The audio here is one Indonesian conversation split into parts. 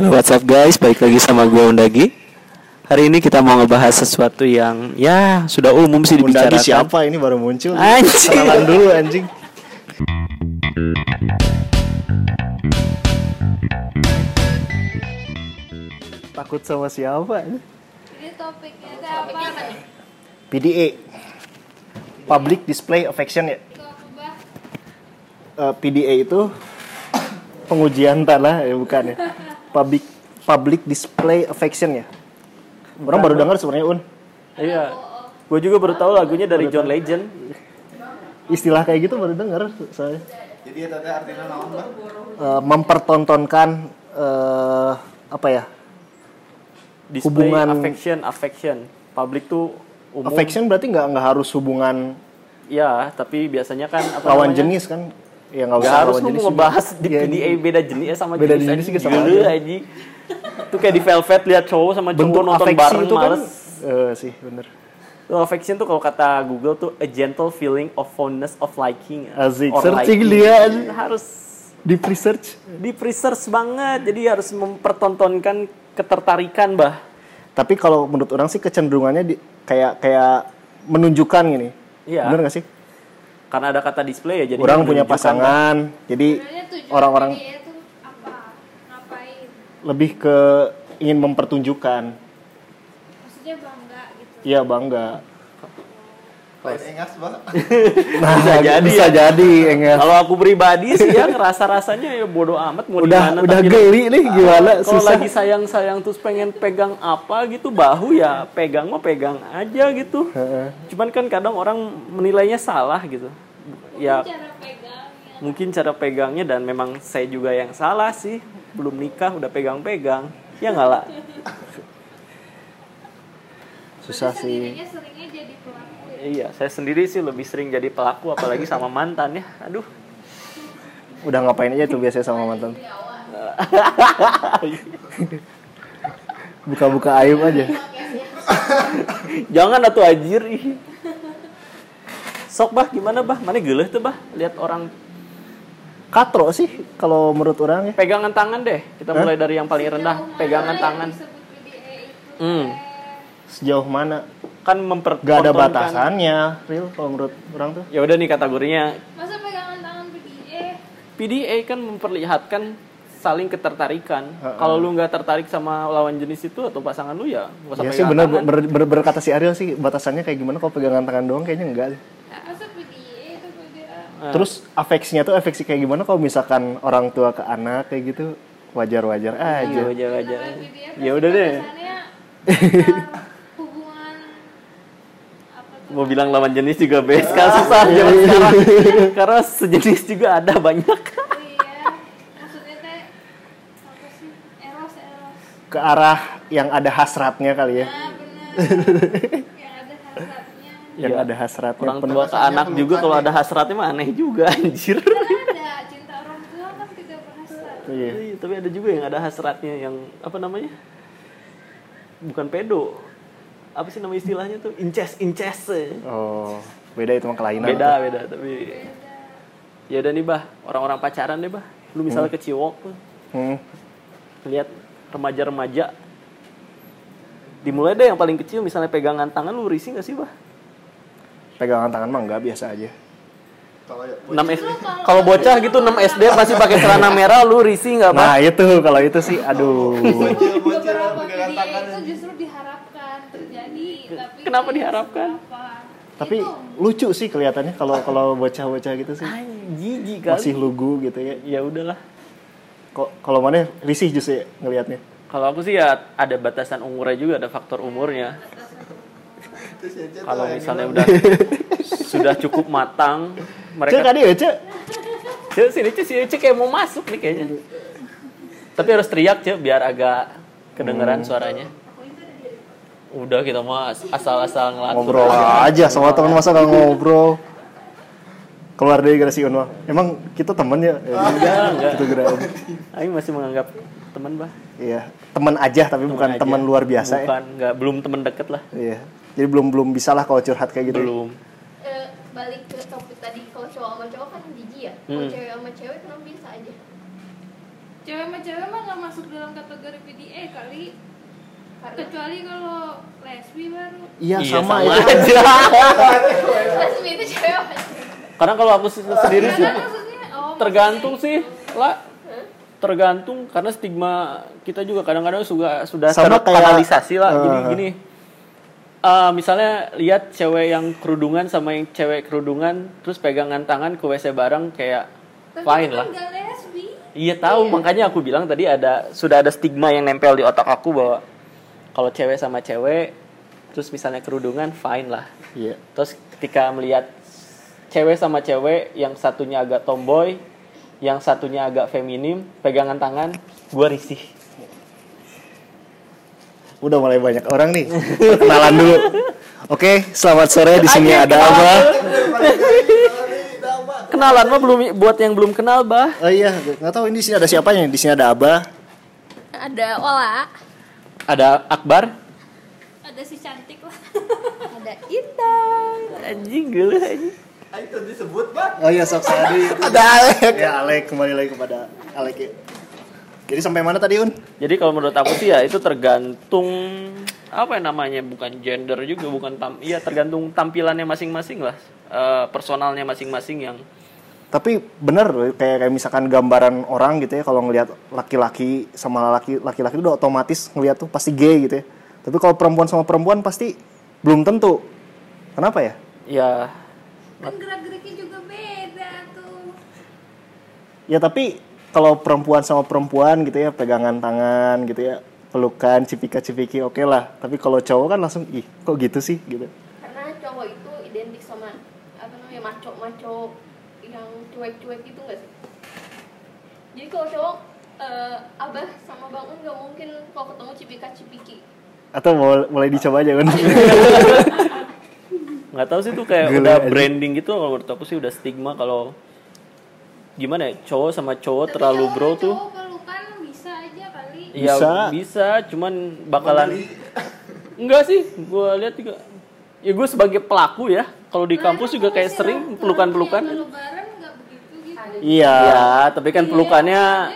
Halo what's up guys, balik lagi sama gue Undagi Hari ini kita mau ngebahas sesuatu yang ya sudah umum sih Undagi dibicarakan siapa ini baru muncul? Anjing. Kenalan dulu anjing. Takut sama siapa? Ini topiknya teh apa? PDA. Public Display Affection ya. Eh, PDA itu pengujian tanah ya bukan ya. Public Public Display Affection ya. Orang baru dengar sebenarnya Un. Iya. Gue juga baru tahu lagunya dari John Legend. Istilah kayak gitu baru dengar saya. Jadi artinya mempertontonkan eh, apa ya? Display Hubungan- affection, affection. Public tuh umum. Affection berarti nggak nggak harus hubungan Ya, tapi biasanya kan apa lawan namanya? jenis kan? Ya nggak Gak usah harus lu ngebahas di Iya, PDA beda jenis ya sama Beda jenis, jenis juga sama aja. aja. Itu kayak di Velvet lihat cowok sama cowok bentuk nonton bareng itu kan males. eh, sih bener Tuh, affection tuh kalau kata Google tuh a gentle feeling of fondness of liking. Asik, or searching liking. dia aja. Harus deep research di research banget. Jadi harus mempertontonkan ketertarikan, Bah. tapi kalau menurut orang sih kecenderungannya di, kayak kayak menunjukkan gini Iya. bener gak sih Karena ada kata display ya jadi orang punya pasangan jadi Sebenarnya tujuan orang-orang PDA itu apa? Ngapain? lebih ke ingin mempertunjukkan Maksudnya bangga gitu. iya bangga Bah. nah Bisa jadi bisa ya. jadi enggak Kalau aku pribadi sih ya ngerasa rasanya ya bodoh amat mau udah di mana udah tapi geli nih gimana kalau susah lagi sayang-sayang terus pengen pegang apa gitu bahu ya pegang mah pegang aja gitu. Heeh. Cuman kan kadang orang menilainya salah gitu. Ya mungkin cara pegangnya dan memang saya juga yang salah sih. Belum nikah udah pegang-pegang. Ya nggak lah. susah sih jadi pelaku ya. Iya, saya sendiri sih lebih sering jadi pelaku apalagi sama mantan ya. Aduh. udah ngapain aja tuh biasanya sama mantan buka-buka aib aja Jangan atuh anjir. ih. Sok bah gimana bah? Mana geleh tuh bah? Lihat orang katro sih kalau menurut orang ya pegangan tangan deh. Kita mulai dari yang paling rendah, pegangan tangan. Itu. Hmm. Sejauh mana Kan memper gak ada batasannya real kalau menurut orang tuh Ya udah nih kategorinya Masa pegangan tangan PDA? PDA kan memperlihatkan saling ketertarikan. Heeh. Kalau lu nggak tertarik sama lawan jenis itu atau pasangan lu ya nggak usah ya sih bener tangan. ber, ber- berkata si Ariel sih batasannya kayak gimana kalau pegangan tangan doang kayaknya enggak sih. Masa PDA itu PDA? Nah, Terus afeksinya tuh afeksi kayak gimana kalau misalkan orang tua ke anak kayak gitu wajar-wajar iya aja. PDA Ya udah deh. batasannya antar hubungan apa tuh? Mau bilang lawan jenis juga BSK susah zaman sekarang. Karena sejenis juga ada banyak. Iya. Maksudnya teh apa sih? Eros eros. Ke arah yang ada hasratnya kali ya. Nah, benar. Yang ada hasratnya. Yang Iya. ada hasratnya. Orang tua ke anak juga kalau ada hasratnya mah aneh juga anjir. Kan ada cinta orang tua kan tidak berhasrat. Iya. Iya, tapi ada juga yang ada hasratnya yang apa namanya? Bukan pedo. Apa sih nama istilahnya tuh? Inces, inces. Oh, beda itu mah kelainan. Beda, tuh. beda, tapi ya udah nih, Bah. Orang-orang pacaran deh, Bah. Lu misalnya ke Ciwok tuh, Hmm. lihat remaja-remaja dimulai deh yang paling kecil misalnya pegangan tangan lu risih gak sih, Bah? Pegangan tangan mah enggak biasa aja. 6 S kalau bocah gitu 6 SD pasti pakai celana merah lu risih nggak Bah? Nah, itu kalau itu sih aduh. Kenapa diharapkan? Tapi Itu. lucu sih kelihatannya kalau kalau bocah-bocah gitu sih. Jijik kali. Masih lugu gitu ya. Ya udahlah. Kok kalau mana risih justru ya ngelihatnya. Kalau aku sih ya ada batasan umurnya juga, ada faktor umurnya. Kalau misalnya udah sudah cukup matang, Cek mereka tadi ya, Cek. Cek sini cek sini cek kayak mau masuk nih kayaknya. Tapi harus teriak cek biar agak kedengeran suaranya. Udah kita mah asal-asal ngelatur. Ngobrol aja sama teman masa nggak ngobrol. Keluar dari garasi Unwa. Emang kita temen ya? Enggak, enggak. Gitu gerak. Aing masih menganggap teman bah. Iya, teman aja tapi bukan aja. teman luar biasa ya. Bukan, enggak belum teman deket lah. Iya. Jadi belum belum bisa lah kalau curhat kayak gitu. Belum. Eh, balik ke topik tadi kalau cowok sama cowok kan jijik ya kalau Hmm. cewek sama cewek kenapa bisa aja cewek sama cewek mah nggak masuk dalam kategori PDA kali kecuali kalau lesbi baru. Iya Iya, sama, sama. aja. Lesbi itu cewek? Karena kalau aku se- sendiri sih oh tergantung sih lah tergantung karena stigma kita juga kadang-kadang sudah sudah Sama kayak- terkanalisasi lah jadi Uh. gini eh, misalnya lihat cewek yang kerudungan sama yang cewek kerudungan terus pegangan tangan ke WC bareng kayak tapi fine kan lah. iya tahu. Makanya aku bilang tadi ada sudah ada stigma yang nempel di otak aku bahwa kalau cewek sama cewek terus misalnya kerudungan fine lah Iya. Terus ketika melihat cewek sama cewek yang satunya agak tomboy, yang satunya agak feminim, pegangan tangan, gua risih. Udah mulai banyak orang nih. Kenalan dulu. Oke, selamat sore di sini ada apa? Kenalan mah belum buat yang belum kenal, Bah. Oh iya, nggak tahu ini di sini ada siapanya. Di sini ada Abah. Ada Ola, Ada Akbar. ada si cantik lah ada Intan. Anjing geuleuh anjing. Oh iya, sok Sadi. ada Alek. Ya, Alek kembali lagi kepada Alek. ya. Jadi sampai mana tadi, Un? Jadi kalau menurut aku sih ya itu tergantung apa yang namanya bukan gender juga bukan tam iya tergantung tampilannya masing-masing lah Eh, personalnya masing-masing yang Tapi bener kayak kayak misalkan gambaran orang gitu ya kalau ngelihat laki-laki sama laki laki-laki itu udah otomatis ngelihat tuh pasti gay gitu ya. Tapi kalau perempuan sama perempuan pasti belum tentu. Kenapa ya? ya kan gerak geriknya juga beda tuh Ya tapi kalau perempuan sama perempuan gitu ya pegangan tangan gitu ya pelukan cipika-cipiki oke lah. Tapi kalau cowok kan langsung ih kok gitu sih gitu. Karena cowok itu identik sama apa namanya maco-maco cuek-cuek gitu nggak sih? Jadi kalau cowok eh, abah sama bang Un nggak mungkin kalau ketemu cipika-cipiki. Atau mau mulai dicoba aja kan? nggak tahu sih tuh kayak Gila udah aja. branding gitu kalau menurut aku sih udah stigma kalau gimana ya cowok sama cowok terlalu Tapi bro cowok tuh pelukan bisa aja kali ya Bisa. bisa cuman bakalan enggak sih gue lihat juga ya gue sebagai pelaku ya kalau di kampus juga kayak sering nggak begitu gitu iya. ya tapi kan pelukannya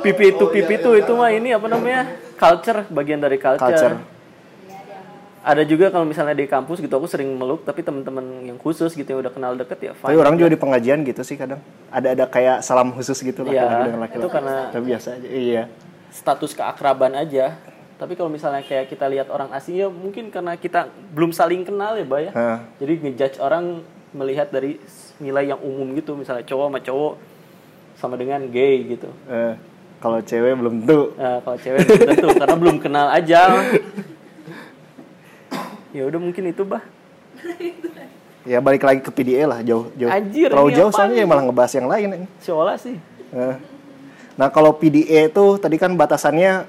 pipi itu pipi itu itu mah ini apa namanya culture bagian dari culture, Culture. ada juga kalau misalnya di kampus gitu aku sering meluk tapi teman-teman yang khusus gitu yang udah kenal deket ya Tapi fine orang aja. juga di pengajian gitu sih kadang. Ada ada kayak salam khusus gitu Iya, laki-laki dengan laki-laki. itu karena- Tapi biasa aja. Iya. status keakraban aja tapi kalau misalnya kayak kita lihat orang asing ya mungkin karena kita belum saling kenal ya Bay ya jadi ngejudge orang melihat dari nilai yang umum gitu misalnya cowok sama cowok sama dengan gay gitu Eh, kalau cewek belum tentu. Nah, kalau cewek belum tentu karena belum kenal aja ya udah mungkin itu bah Ya balik lagi ke PDA lah jauh jauh. Anjir, Terlalu jauh soalnya ya malah ngebahas yang lain. seolah sih Eh. Nah kalau PDA itu tadi kan batasannya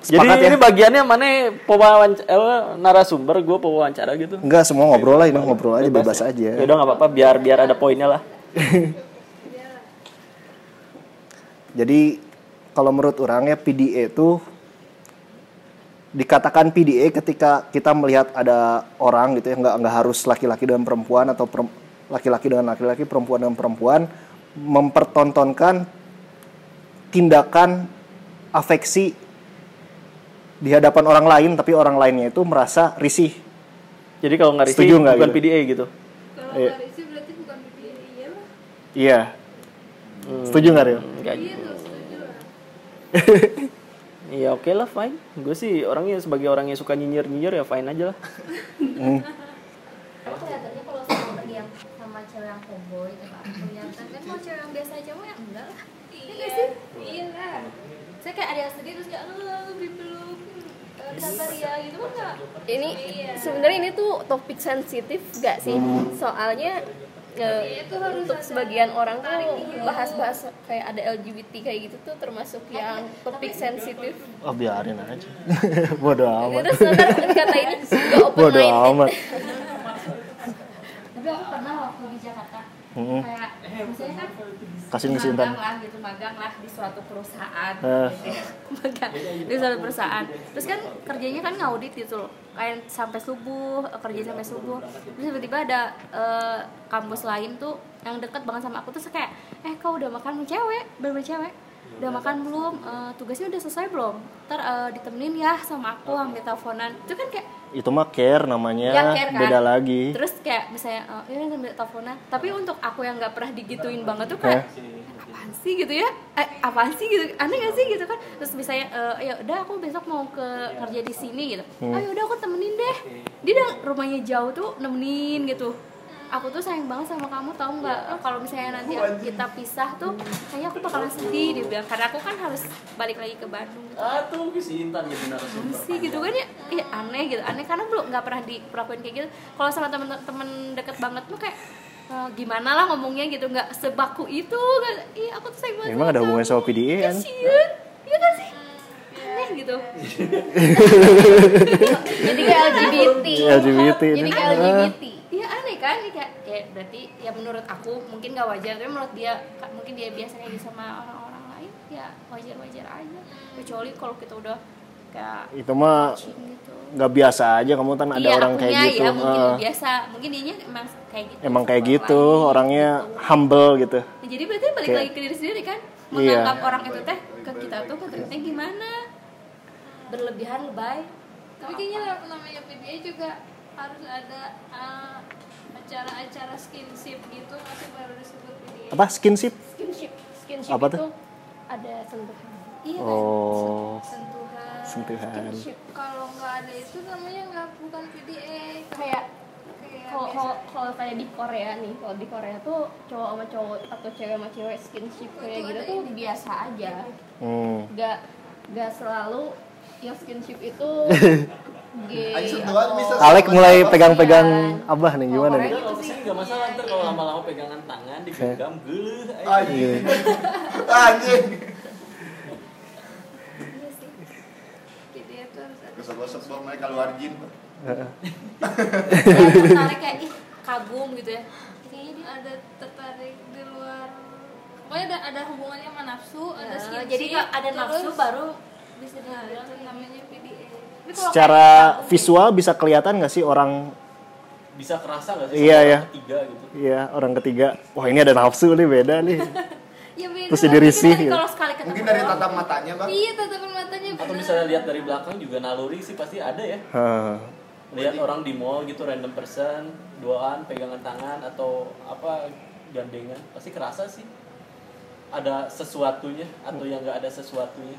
jadi sepakat ya? ini bagiannya mana? Pewawancara eh, narasumber gue pewawancara gitu. Enggak semua ngobrol lah ini ngobrol aja bebas aja. ya udah nggak apa-apa. Biar biar ada poinnya lah. Jadi kalau menurut orang ya PDA itu dikatakan PDA ketika kita melihat ada orang gitu ya nggak nggak harus laki-laki dengan perempuan atau laki-laki dengan laki-laki perempuan dengan perempuan mempertontonkan tindakan afeksi di hadapan orang lain tapi orang lainnya itu merasa risih jadi kalau nggak risih Setuju bukan gitu? PDA gitu kalau Iya. nggak risih berarti bukan PDA iya lah iya setuju nggak Rio? Nggak iya tuh setuju lah Iya oke lah fine. Gue sih orangnya sebagai orang yang suka nyinyir nyinyir ya fine aja lah. Aku kelihatannya kalau sama pergi yang sama cewek yang tomboy itu kelihatan kan kalau cewek yang biasa aja mah ya enggak lah. Iya sih? iya lah Saya kayak ada yang sedih terus kayak dipeluk eh, sabar ya gitu kan? Ini sebenarnya ini tuh topik sensitif gak sih? Soalnya eh, untuk sebagian orang tuh bahas-bahas kayak ada LGBT kayak gitu tuh termasuk yang topik sensitif. Oh biarin aja. Bodoh amat. Terus kata ini gak open Bodoh amat. Tapi aku pernah waktu di Jakarta kayak misalnya kan Kasih ngisi magang lah gitu magang lah di suatu perusahaan. Eh. gitu ya. magang di suatu perusahaan. Terus kan kerjanya kan ngaudit gitu loh. Kayak sampai subuh kerja sampai subuh. Terus tiba-tiba ada eh, kampus lain tuh yang deket banget sama aku. Tuh kayak eh kau udah makan sama cewek? Sama cewek udah makan belum? Eh, tugasnya udah selesai belum? Ntar eh, ditemenin ya sama aku sampai teleponan. Itu kan kayak Itu mah care namanya, ya care kan? Beda lagi. terus kayak misalnya eh, ya sambil teleponan. Tapi untuk aku yang nggak pernah digituin banget tuh kayak apaan sih? gitu ya. Eh, apaan sih? gitu. Aneh gak sih? Gitu kan. Terus misalnya eh, ya udah aku besok mau ke kerja di sini gitu. Hmm. ayo udah aku temenin deh. Dia udah rumahnya jauh tuh nemenin gitu aku tuh sayang banget sama kamu tahu nggak? Kalau misalnya nanti kita pisah tuh kayaknya aku bakalan sedih dia bilang. Karena aku kan harus balik lagi ke Bandung. Ah tuh si Intan jadi narasumber. sih gitu kan ya? Ih, aneh gitu. Aneh karena belum nggak pernah diperlakuin kayak gitu. Kalau sama temen-temen deket banget tuh kayak eh, gimana lah ngomongnya gitu. Nggak sebaku itu kan ih aku tuh sayang banget Memang ada hubungannya sama PDA kan? kasian. Iya kan sih? Aneh gitu. Jadi kayak LGBT LGBT. jadi kayak LGBT iya kan? Kayak ya berarti ya menurut aku mungkin gak wajar tapi menurut dia mungkin dia biasa kayak gitu sama orang-orang lain ya wajar-wajar aja. Kecuali kalau kita udah kayak Itu mah gitu. nggak biasa aja kamu kan ada Iya, orang kayak akunya gitu. ya mungkin Eh, biasa. Mungkin dia emang kayak gitu emang kayak gitu, lain, orangnya gitu. humble gitu. Ya, jadi berarti balik Kayak- lagi ke diri sendiri kan? Iya. menganggap orang itu teh ke kita tuh ke gimana? Berlebihan lebay. Tapi kayaknya namanya PDA juga harus ada uh, acara-acara skinship gitu masih baru disebut PDA Apa? Skinship? skinship. Skinship Apa itu tuh? ada sentuhan. Iya kan? Oh, sentuhan. Sentuhan. kalau nggak ada itu namanya nggak bukan PDA kayak kayak kalau kalau kayak di Korea nih kalau di Korea tuh cowok sama cowok atau cewek sama cewek skinship kayak gitu tuh biasa aja. Hmm. nggak nggak selalu yang skinship itu Alek mulai Iya. pegang-pegang abah nih gimana nih? Kalau ke sini nggak masalah ntar kalau lama-lama pegangan tangan digenggam geuleuh. Anjing. Anjing. Harus ada Gosok-gosok bang mereka keluar jin. Kayak tertarik kayak ih kagum gitu ya. Kayaknya dia ada tertarik di luar. Pokoknya ada ada hubungannya sama nafsu ada Eh, skinship jadi kalau ada nafsu baru bisa dibilang namanya PDA Secara kayak visual bisa kelihatan nggak sih orang Bisa kerasa nggak sih? Iya, sama iya. orang Ketiga gitu. Iya orang ketiga. Wah ini ada nafsu nih beda nih. ya beda Terus jadi risih. Tapi gitu. kalau sekali ketemu Mungkin dari tatap matanya bang. iya tatapan matanya Atau misalnya lihat dari belakang juga naluri sih pasti ada ya. Hah. Lihat orang di mall gitu random person, duaan, pegangan tangan atau apa gandengan, pasti kerasa sih. Ada sesuatunya atau yang nggak ada sesuatunya.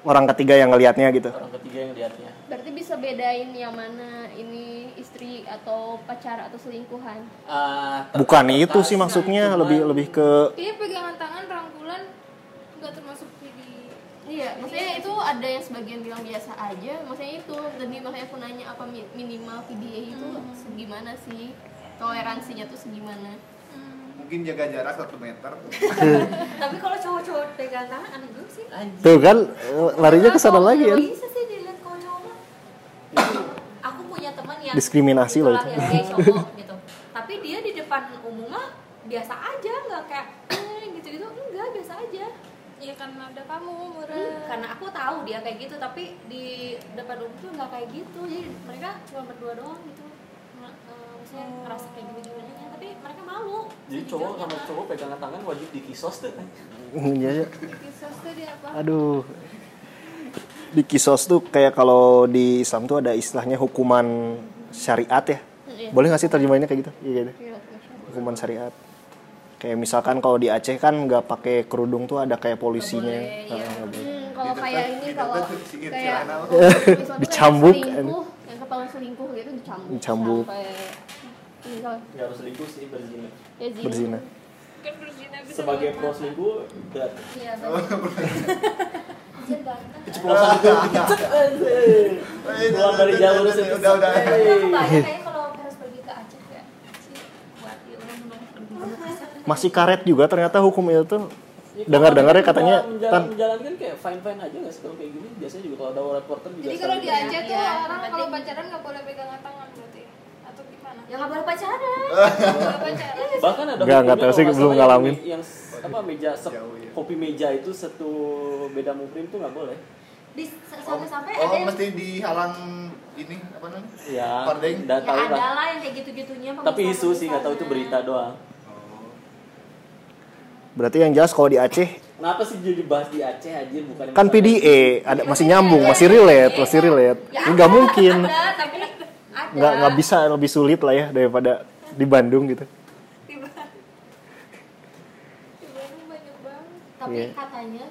Orang ketiga yang ngelihatnya gitu. Orang ketiga yang lihatnya. berarti bisa bedain yang mana ini istri atau pacar atau selingkuhan Ah, Bukan itu sih maksudnya cuman- lebih lebih ke iya pegangan tangan rangkulan nggak termasuk PDA Iya, maksudnya itu ada yang sebagian bilang biasa aja. Maksudnya itu tadi makanya aku nanya apa mi- minimal PDA itu segimana sih toleransinya tuh segimana? Mungkin jaga jarak satu meter. tapi kalau cowok-cowok pegang tangan aneh juga sih. Tuh kan eh, larinya ke sana lagi kan. bisa sih dilihat kalau cowok mah. aku punya teman yang Diskriminasi loh itulah itu. yang gay cowok gitu. Tapi dia di depan umum mah biasa aja nggak kayak eh, gitu-gitu. Enggak biasa aja. Ya karena ada kamu murah Hmm, karena aku tahu dia kayak gitu tapi di depan umum tuh nggak kayak gitu. Jadi mereka cuma berdua doang gitu. Eh, maksudnya ngerasa kayak gitu tapi mereka malu Jadi cowok sama cowok pegangan tangan wajib dikisos tuh. Iya, iya. kisah tadi apa Aduh. Di kisos tuh kayak kalau di Islam tuh ada istilahnya hukuman syariat ya. Boleh nggak sih terjemahinnya kayak gitu? Iya gitu. Hukuman syariat. Kayak misalkan kalau di Aceh kan nggak pakai kerudung tuh ada kayak polisinya. boleh, iya. Ah. Hmm, kalau kayak ini kalau tuh kayak tuh Dicambuk. selingkuh, yang ketahuan selingkuh gitu dicambuk. Dicambuk. Sampai misal Nggak harus selingkuh sih berzina. ya zina. Berzina. kan berzina bisa Sebagai buat pro mata. selingkuh, berat. iya Keceplosan itu Keluar dari jalur situ. udah, udah. Hey. banyak kayaknya kalau harus pergi ke Aceh sih buat orang menang Masih karet juga ternyata hukum itu tuh. Ya, Dengar-dengarnya katanya menjalan, kan menjalankan kayak fine fine aja nggak sih kalau kayak gini biasanya juga kalau ada reporter juga jadi kalau selalu di. Aceh tuh Iya, orang kalau pacaran nggak boleh pegangan tangan atau gimana? Ya nggak boleh pacaran. Pacaran. Bahkan ada Nggak, nggak tahu sih, belum ngalamin. yang, yang apa meja sep- ya. kopi meja itu satu beda muhrim tuh nggak boleh. Di sampai-sampai Oh, ada yang mesti dihalang ini apa namanya? ya Kordeng. ya tahu ada lah yang kayak gitu-gitunya tapi isu sih nggak tahu itu berita doang. Berarti yang jelas kalau di Aceh Kenapa sih jadi bahas di Aceh aja bukan Kan PDA ada masih nyambung, masih relate, masih relate. Nggak mungkin. ada tapi ada. Nggak nggak bisa lebih sulit lah ya daripada di Bandung gitu. di Bandung. Di Bandung banyak banget. Tapi Iya. katanya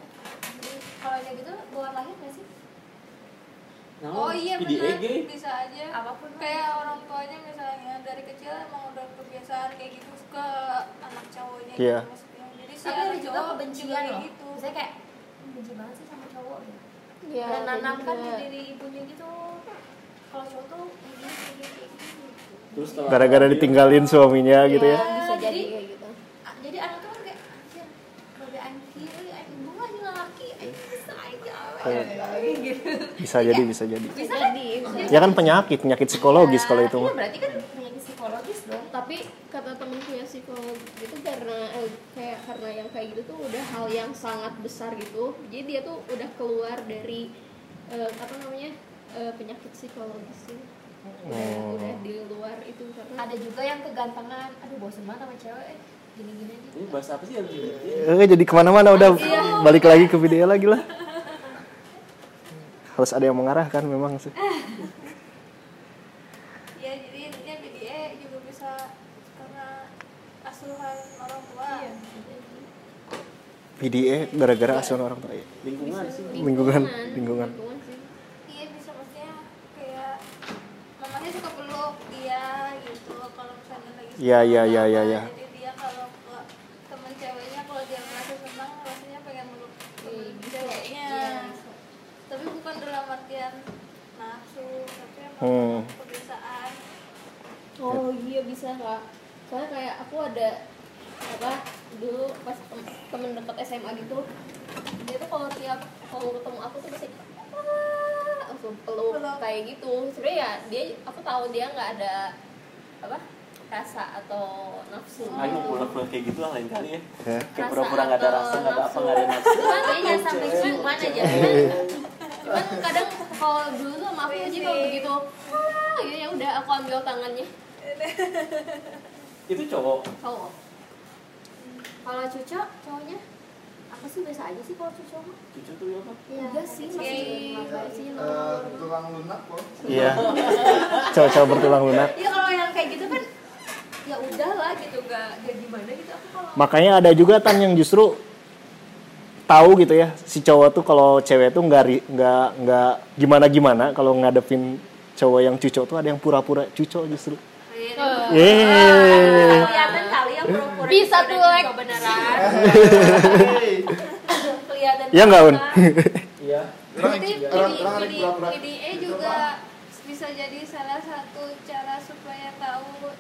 kalau kayak gitu bukan lahir nggak sih? Oh iya benar. Bisa aja. Apa pun. kayak orang tuanya misalnya dari kecil emang udah kebiasaan kayak gitu ke anak cowoknya Iya. gitu maksudnya. Jadi si tapi ada juga kebencian loh. gitu. Misalnya kayak "Hmm, benci banget sih sama cowok. Gitu ya dan nanamkan di juga. diri ibunya gitu kalau cowok tuh Terus Gara-gara dia- ditinggalin suaminya gitu ya. bisa jadi. jadi- kayak gitu. Jadi anak tuh kan kayak anjir babe mah jeung laki aing bisa aja gitu Bisa jadi, bisa jadi. bisa jadi bisa Ya kan penyakit, penyakit psikologis kalau itu Iya, berarti kan penyakit psikologis dong. Tapi kata temenku yang psikolog itu karena eh, kayak karena yang kayak gitu tuh udah hal yang sangat besar gitu. Jadi dia tuh udah keluar dari eh, apa namanya eh, penyakit psikologis sih udah udah di luar itu karena ada juga yang kegantengan aduh bosen banget sama cewek eh, gini-gini aja Ini bahas apa sih yang gitu? Eh, jadi ke mana-mana udah balik lagi ke video lagi lah. Harus ada yang mengarahkan memang sih. ya jadi intinya PDA juga bisa karena asuhan orang tua Iya. PDA gara-gara asuhan orang tua. ya. Lingkungan sih. Lingkungan, lingkungan. sih iya bisa maksudnya kayak mamanya suka peluk dia gitu kalau misalnya lagi Iya, iya, iya, iya, iya. jadi dia kalau ke temen ceweknya kalau dia merasa senang rasanya pengen meluk temen ceweknya tapi bukan dalam artian nafsu tapi emang Hmm. kebiasaan oh iya bisa kak soalnya kayak aku ada apa dulu pas tem- temen dekat SMA gitu dia tuh kalau tiap kalau ketemu aku tuh pasti "Ah," langsung Peluk. kayak gitu sebenarnya ya dia aku tahu dia nggak ada apa rasa atau nafsu Ayo pura-pura kayak gitu lah lain kali ya. Ya. Kayak pura-pura nggak ada rasa, nggak ada apa, nggak ada nafsu. cuman kayaknya sampai ciuman aja cuman kadang kalau dulu tuh sama aku aja kalau begitu ah gitu ya udah aku ambil tangannya Itu cowok. cowok kalau cucok cowoknya apa sih biasa aja sih kalau cucok mah Cucu tuh apa? enggak sih masih masih Eh, normal tulang lunak kok. Iya. Cowok-cowok bertulang lunak. Iya kalau yang kayak gitu kan ya udahlah gitu gak gak gimana gitu aku kalau Makanya ada juga tan yang justru tahu gitu ya si cowok tuh kalau cewek tuh nggak nggak nggak gimana gimana kalau ngadepin cowok yang cucok tuh ada yang pura-pura cucok justru. Yeay. kelihatan kali yang pura-pura Bisa tuh, beneran kelihatan Iya nggak un? Iya. Berarti pura-pura. PDA juga bisa jadi salah satu cara supaya tahu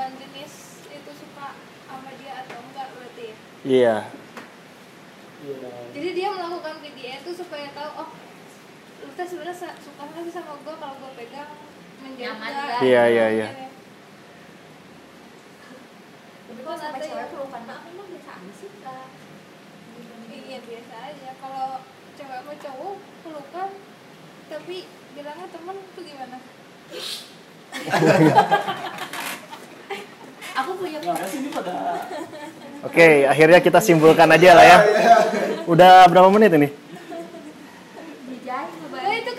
lawan jenis itu suka sama dia atau enggak berarti ya. Iya. Jadi dia melakukan PDA itu supaya tahu oh lu tuh sebenarnya suka nggak sih sama gue kalau gue pegang menjaga. Iya, iya, iya. tapi kalau sampai cewek pelukan mah aku mah biasa aja sih Kak. Iya biasa aja. Kalau cewek sama cowok pelukan tapi bilangnya temen tuh gimana? Oke, akhirnya kita simpulkan aja lah ya. Udah berapa menit ini? itu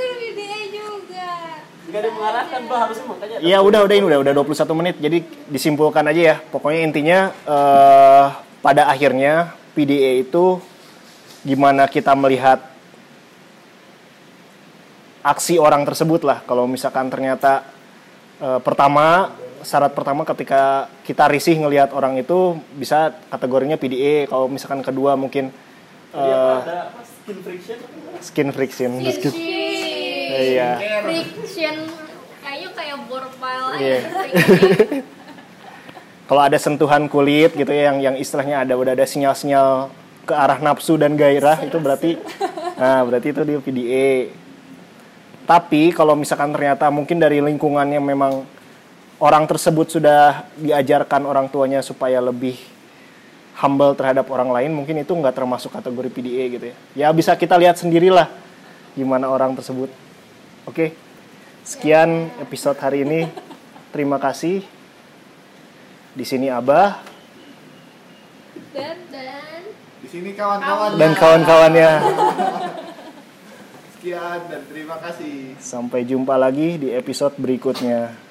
kan Iya udah udah ini udah udah 21 menit. Jadi disimpulkan aja ya. Pokoknya intinya eh, pada akhirnya PDA itu gimana kita melihat aksi orang tersebut lah. Kalau misalkan ternyata eh, pertama syarat pertama ketika kita risih ngelihat orang itu bisa kategorinya PDA kalau misalkan kedua mungkin eh, ada apa, skin friction? skin friction Friction. iya friction kayaknya kayak borpal Iya. friction. kalau ada sentuhan kulit gitu ya yang yang istilahnya ada udah ada sinyal-sinyal ke arah nafsu dan gairah itu berarti nah berarti itu dia PDA tapi kalau misalkan ternyata mungkin dari lingkungannya memang orang tersebut sudah diajarkan orang tuanya supaya lebih humble terhadap orang lain mungkin itu nggak termasuk kategori PDA gitu ya. Ya bisa kita lihat sendirilah gimana orang tersebut. Oke sekian episode hari ini. Terima kasih. Di sini Abah. Dan. Di sini kawan-kawan. Dan kawan-kawannya. Sekian dan terima kasih. Sampai jumpa lagi di episode berikutnya.